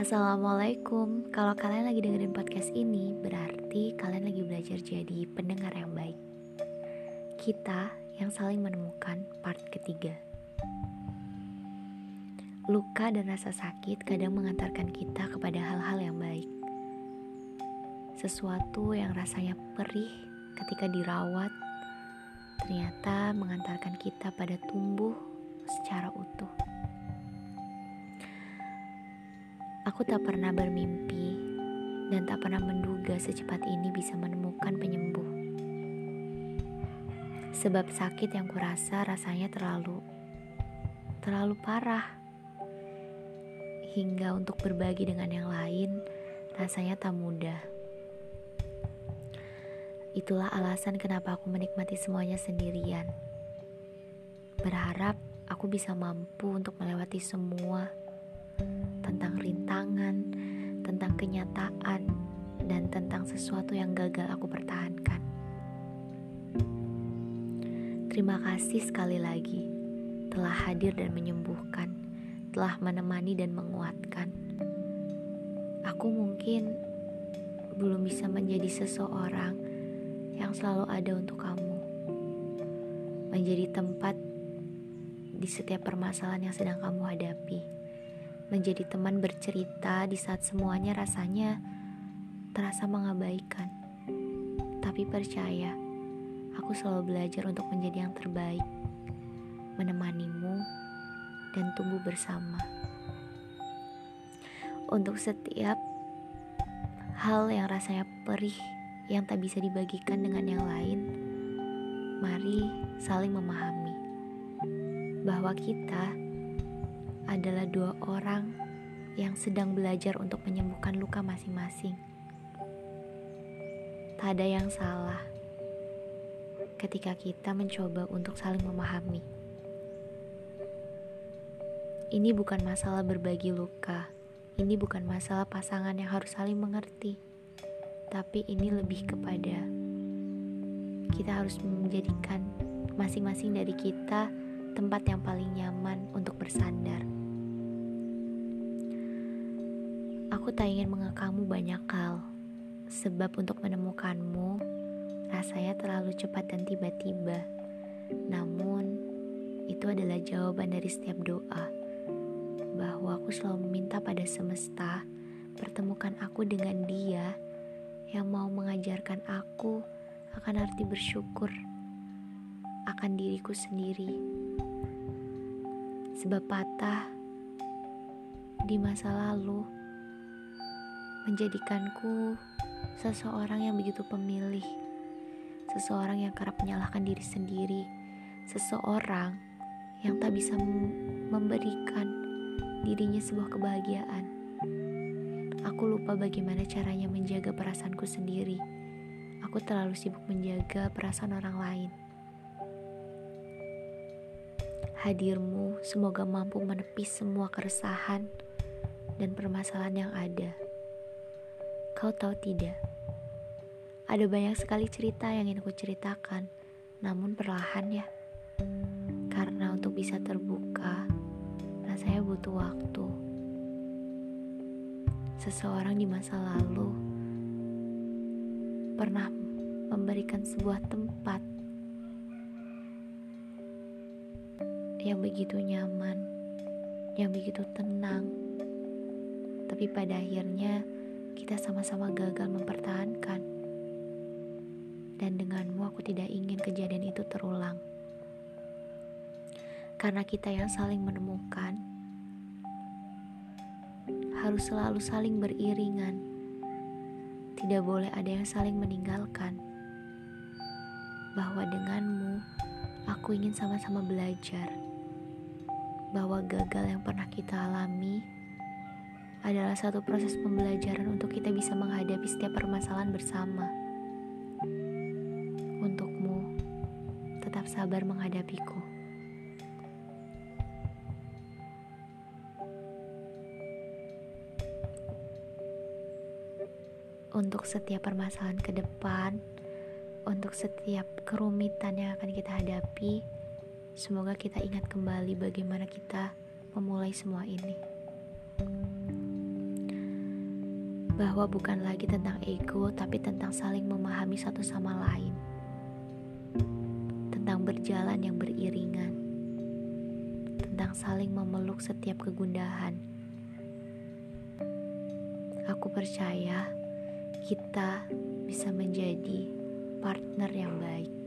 Assalamualaikum. Kalau kalian lagi dengerin podcast ini, berarti kalian lagi belajar jadi pendengar yang baik. Kita yang saling menemukan part ketiga. Luka dan rasa sakit kadang mengantarkan kita kepada hal-hal yang baik. Sesuatu yang rasanya perih ketika dirawat, ternyata mengantarkan kita pada tumbuh secara utuh. Aku tak pernah bermimpi dan tak pernah menduga secepat ini bisa menemukan penyembuh. Sebab sakit yang kurasa rasanya terlalu terlalu parah. Hingga untuk berbagi dengan yang lain rasanya tak mudah. Itulah alasan kenapa aku menikmati semuanya sendirian. Berharap aku bisa mampu untuk melewati semua tentang rintangan, tentang kenyataan, dan tentang sesuatu yang gagal aku pertahankan. Terima kasih sekali lagi telah hadir dan menyembuhkan, telah menemani dan menguatkan. Aku mungkin belum bisa menjadi seseorang yang selalu ada untuk kamu, menjadi tempat di setiap permasalahan yang sedang kamu hadapi menjadi teman bercerita di saat semuanya rasanya terasa mengabaikan. Tapi percaya, aku selalu belajar untuk menjadi yang terbaik, menemanimu, dan tumbuh bersama. Untuk setiap hal yang rasanya perih yang tak bisa dibagikan dengan yang lain, mari saling memahami bahwa kita adalah dua orang yang sedang belajar untuk menyembuhkan luka masing-masing. Tak ada yang salah ketika kita mencoba untuk saling memahami. Ini bukan masalah berbagi luka, ini bukan masalah pasangan yang harus saling mengerti, tapi ini lebih kepada kita harus menjadikan masing-masing dari kita tempat yang paling nyaman untuk bersandar. Aku tak ingin mengekamu banyak hal, sebab untuk menemukanmu rasanya terlalu cepat dan tiba-tiba. Namun, itu adalah jawaban dari setiap doa, bahwa aku selalu meminta pada semesta, pertemukan aku dengan dia yang mau mengajarkan aku akan arti bersyukur akan diriku sendiri. Sebab patah di masa lalu menjadikanku seseorang yang begitu pemilih, seseorang yang kerap menyalahkan diri sendiri, seseorang yang tak bisa memberikan dirinya sebuah kebahagiaan. Aku lupa bagaimana caranya menjaga perasaanku sendiri. Aku terlalu sibuk menjaga perasaan orang lain. Hadirmu semoga mampu menepis semua keresahan dan permasalahan yang ada. Kau tahu tidak? Ada banyak sekali cerita yang ingin aku ceritakan, namun perlahan ya. Karena untuk bisa terbuka, rasanya butuh waktu. Seseorang di masa lalu pernah memberikan sebuah tempat yang begitu nyaman, yang begitu tenang, tapi pada akhirnya kita sama-sama gagal mempertahankan. Dan denganmu aku tidak ingin kejadian itu terulang. Karena kita yang saling menemukan harus selalu saling beriringan. Tidak boleh ada yang saling meninggalkan. Bahwa denganmu aku ingin sama-sama belajar bahwa gagal yang pernah kita alami adalah satu proses pembelajaran untuk kita bisa menghadapi setiap permasalahan bersama. Untukmu, tetap sabar menghadapiku. Untuk setiap permasalahan ke depan, untuk setiap kerumitan yang akan kita hadapi, semoga kita ingat kembali bagaimana kita memulai semua ini. Bahwa bukan lagi tentang ego, tapi tentang saling memahami satu sama lain, tentang berjalan yang beriringan, tentang saling memeluk setiap kegundahan. Aku percaya kita bisa menjadi partner yang baik.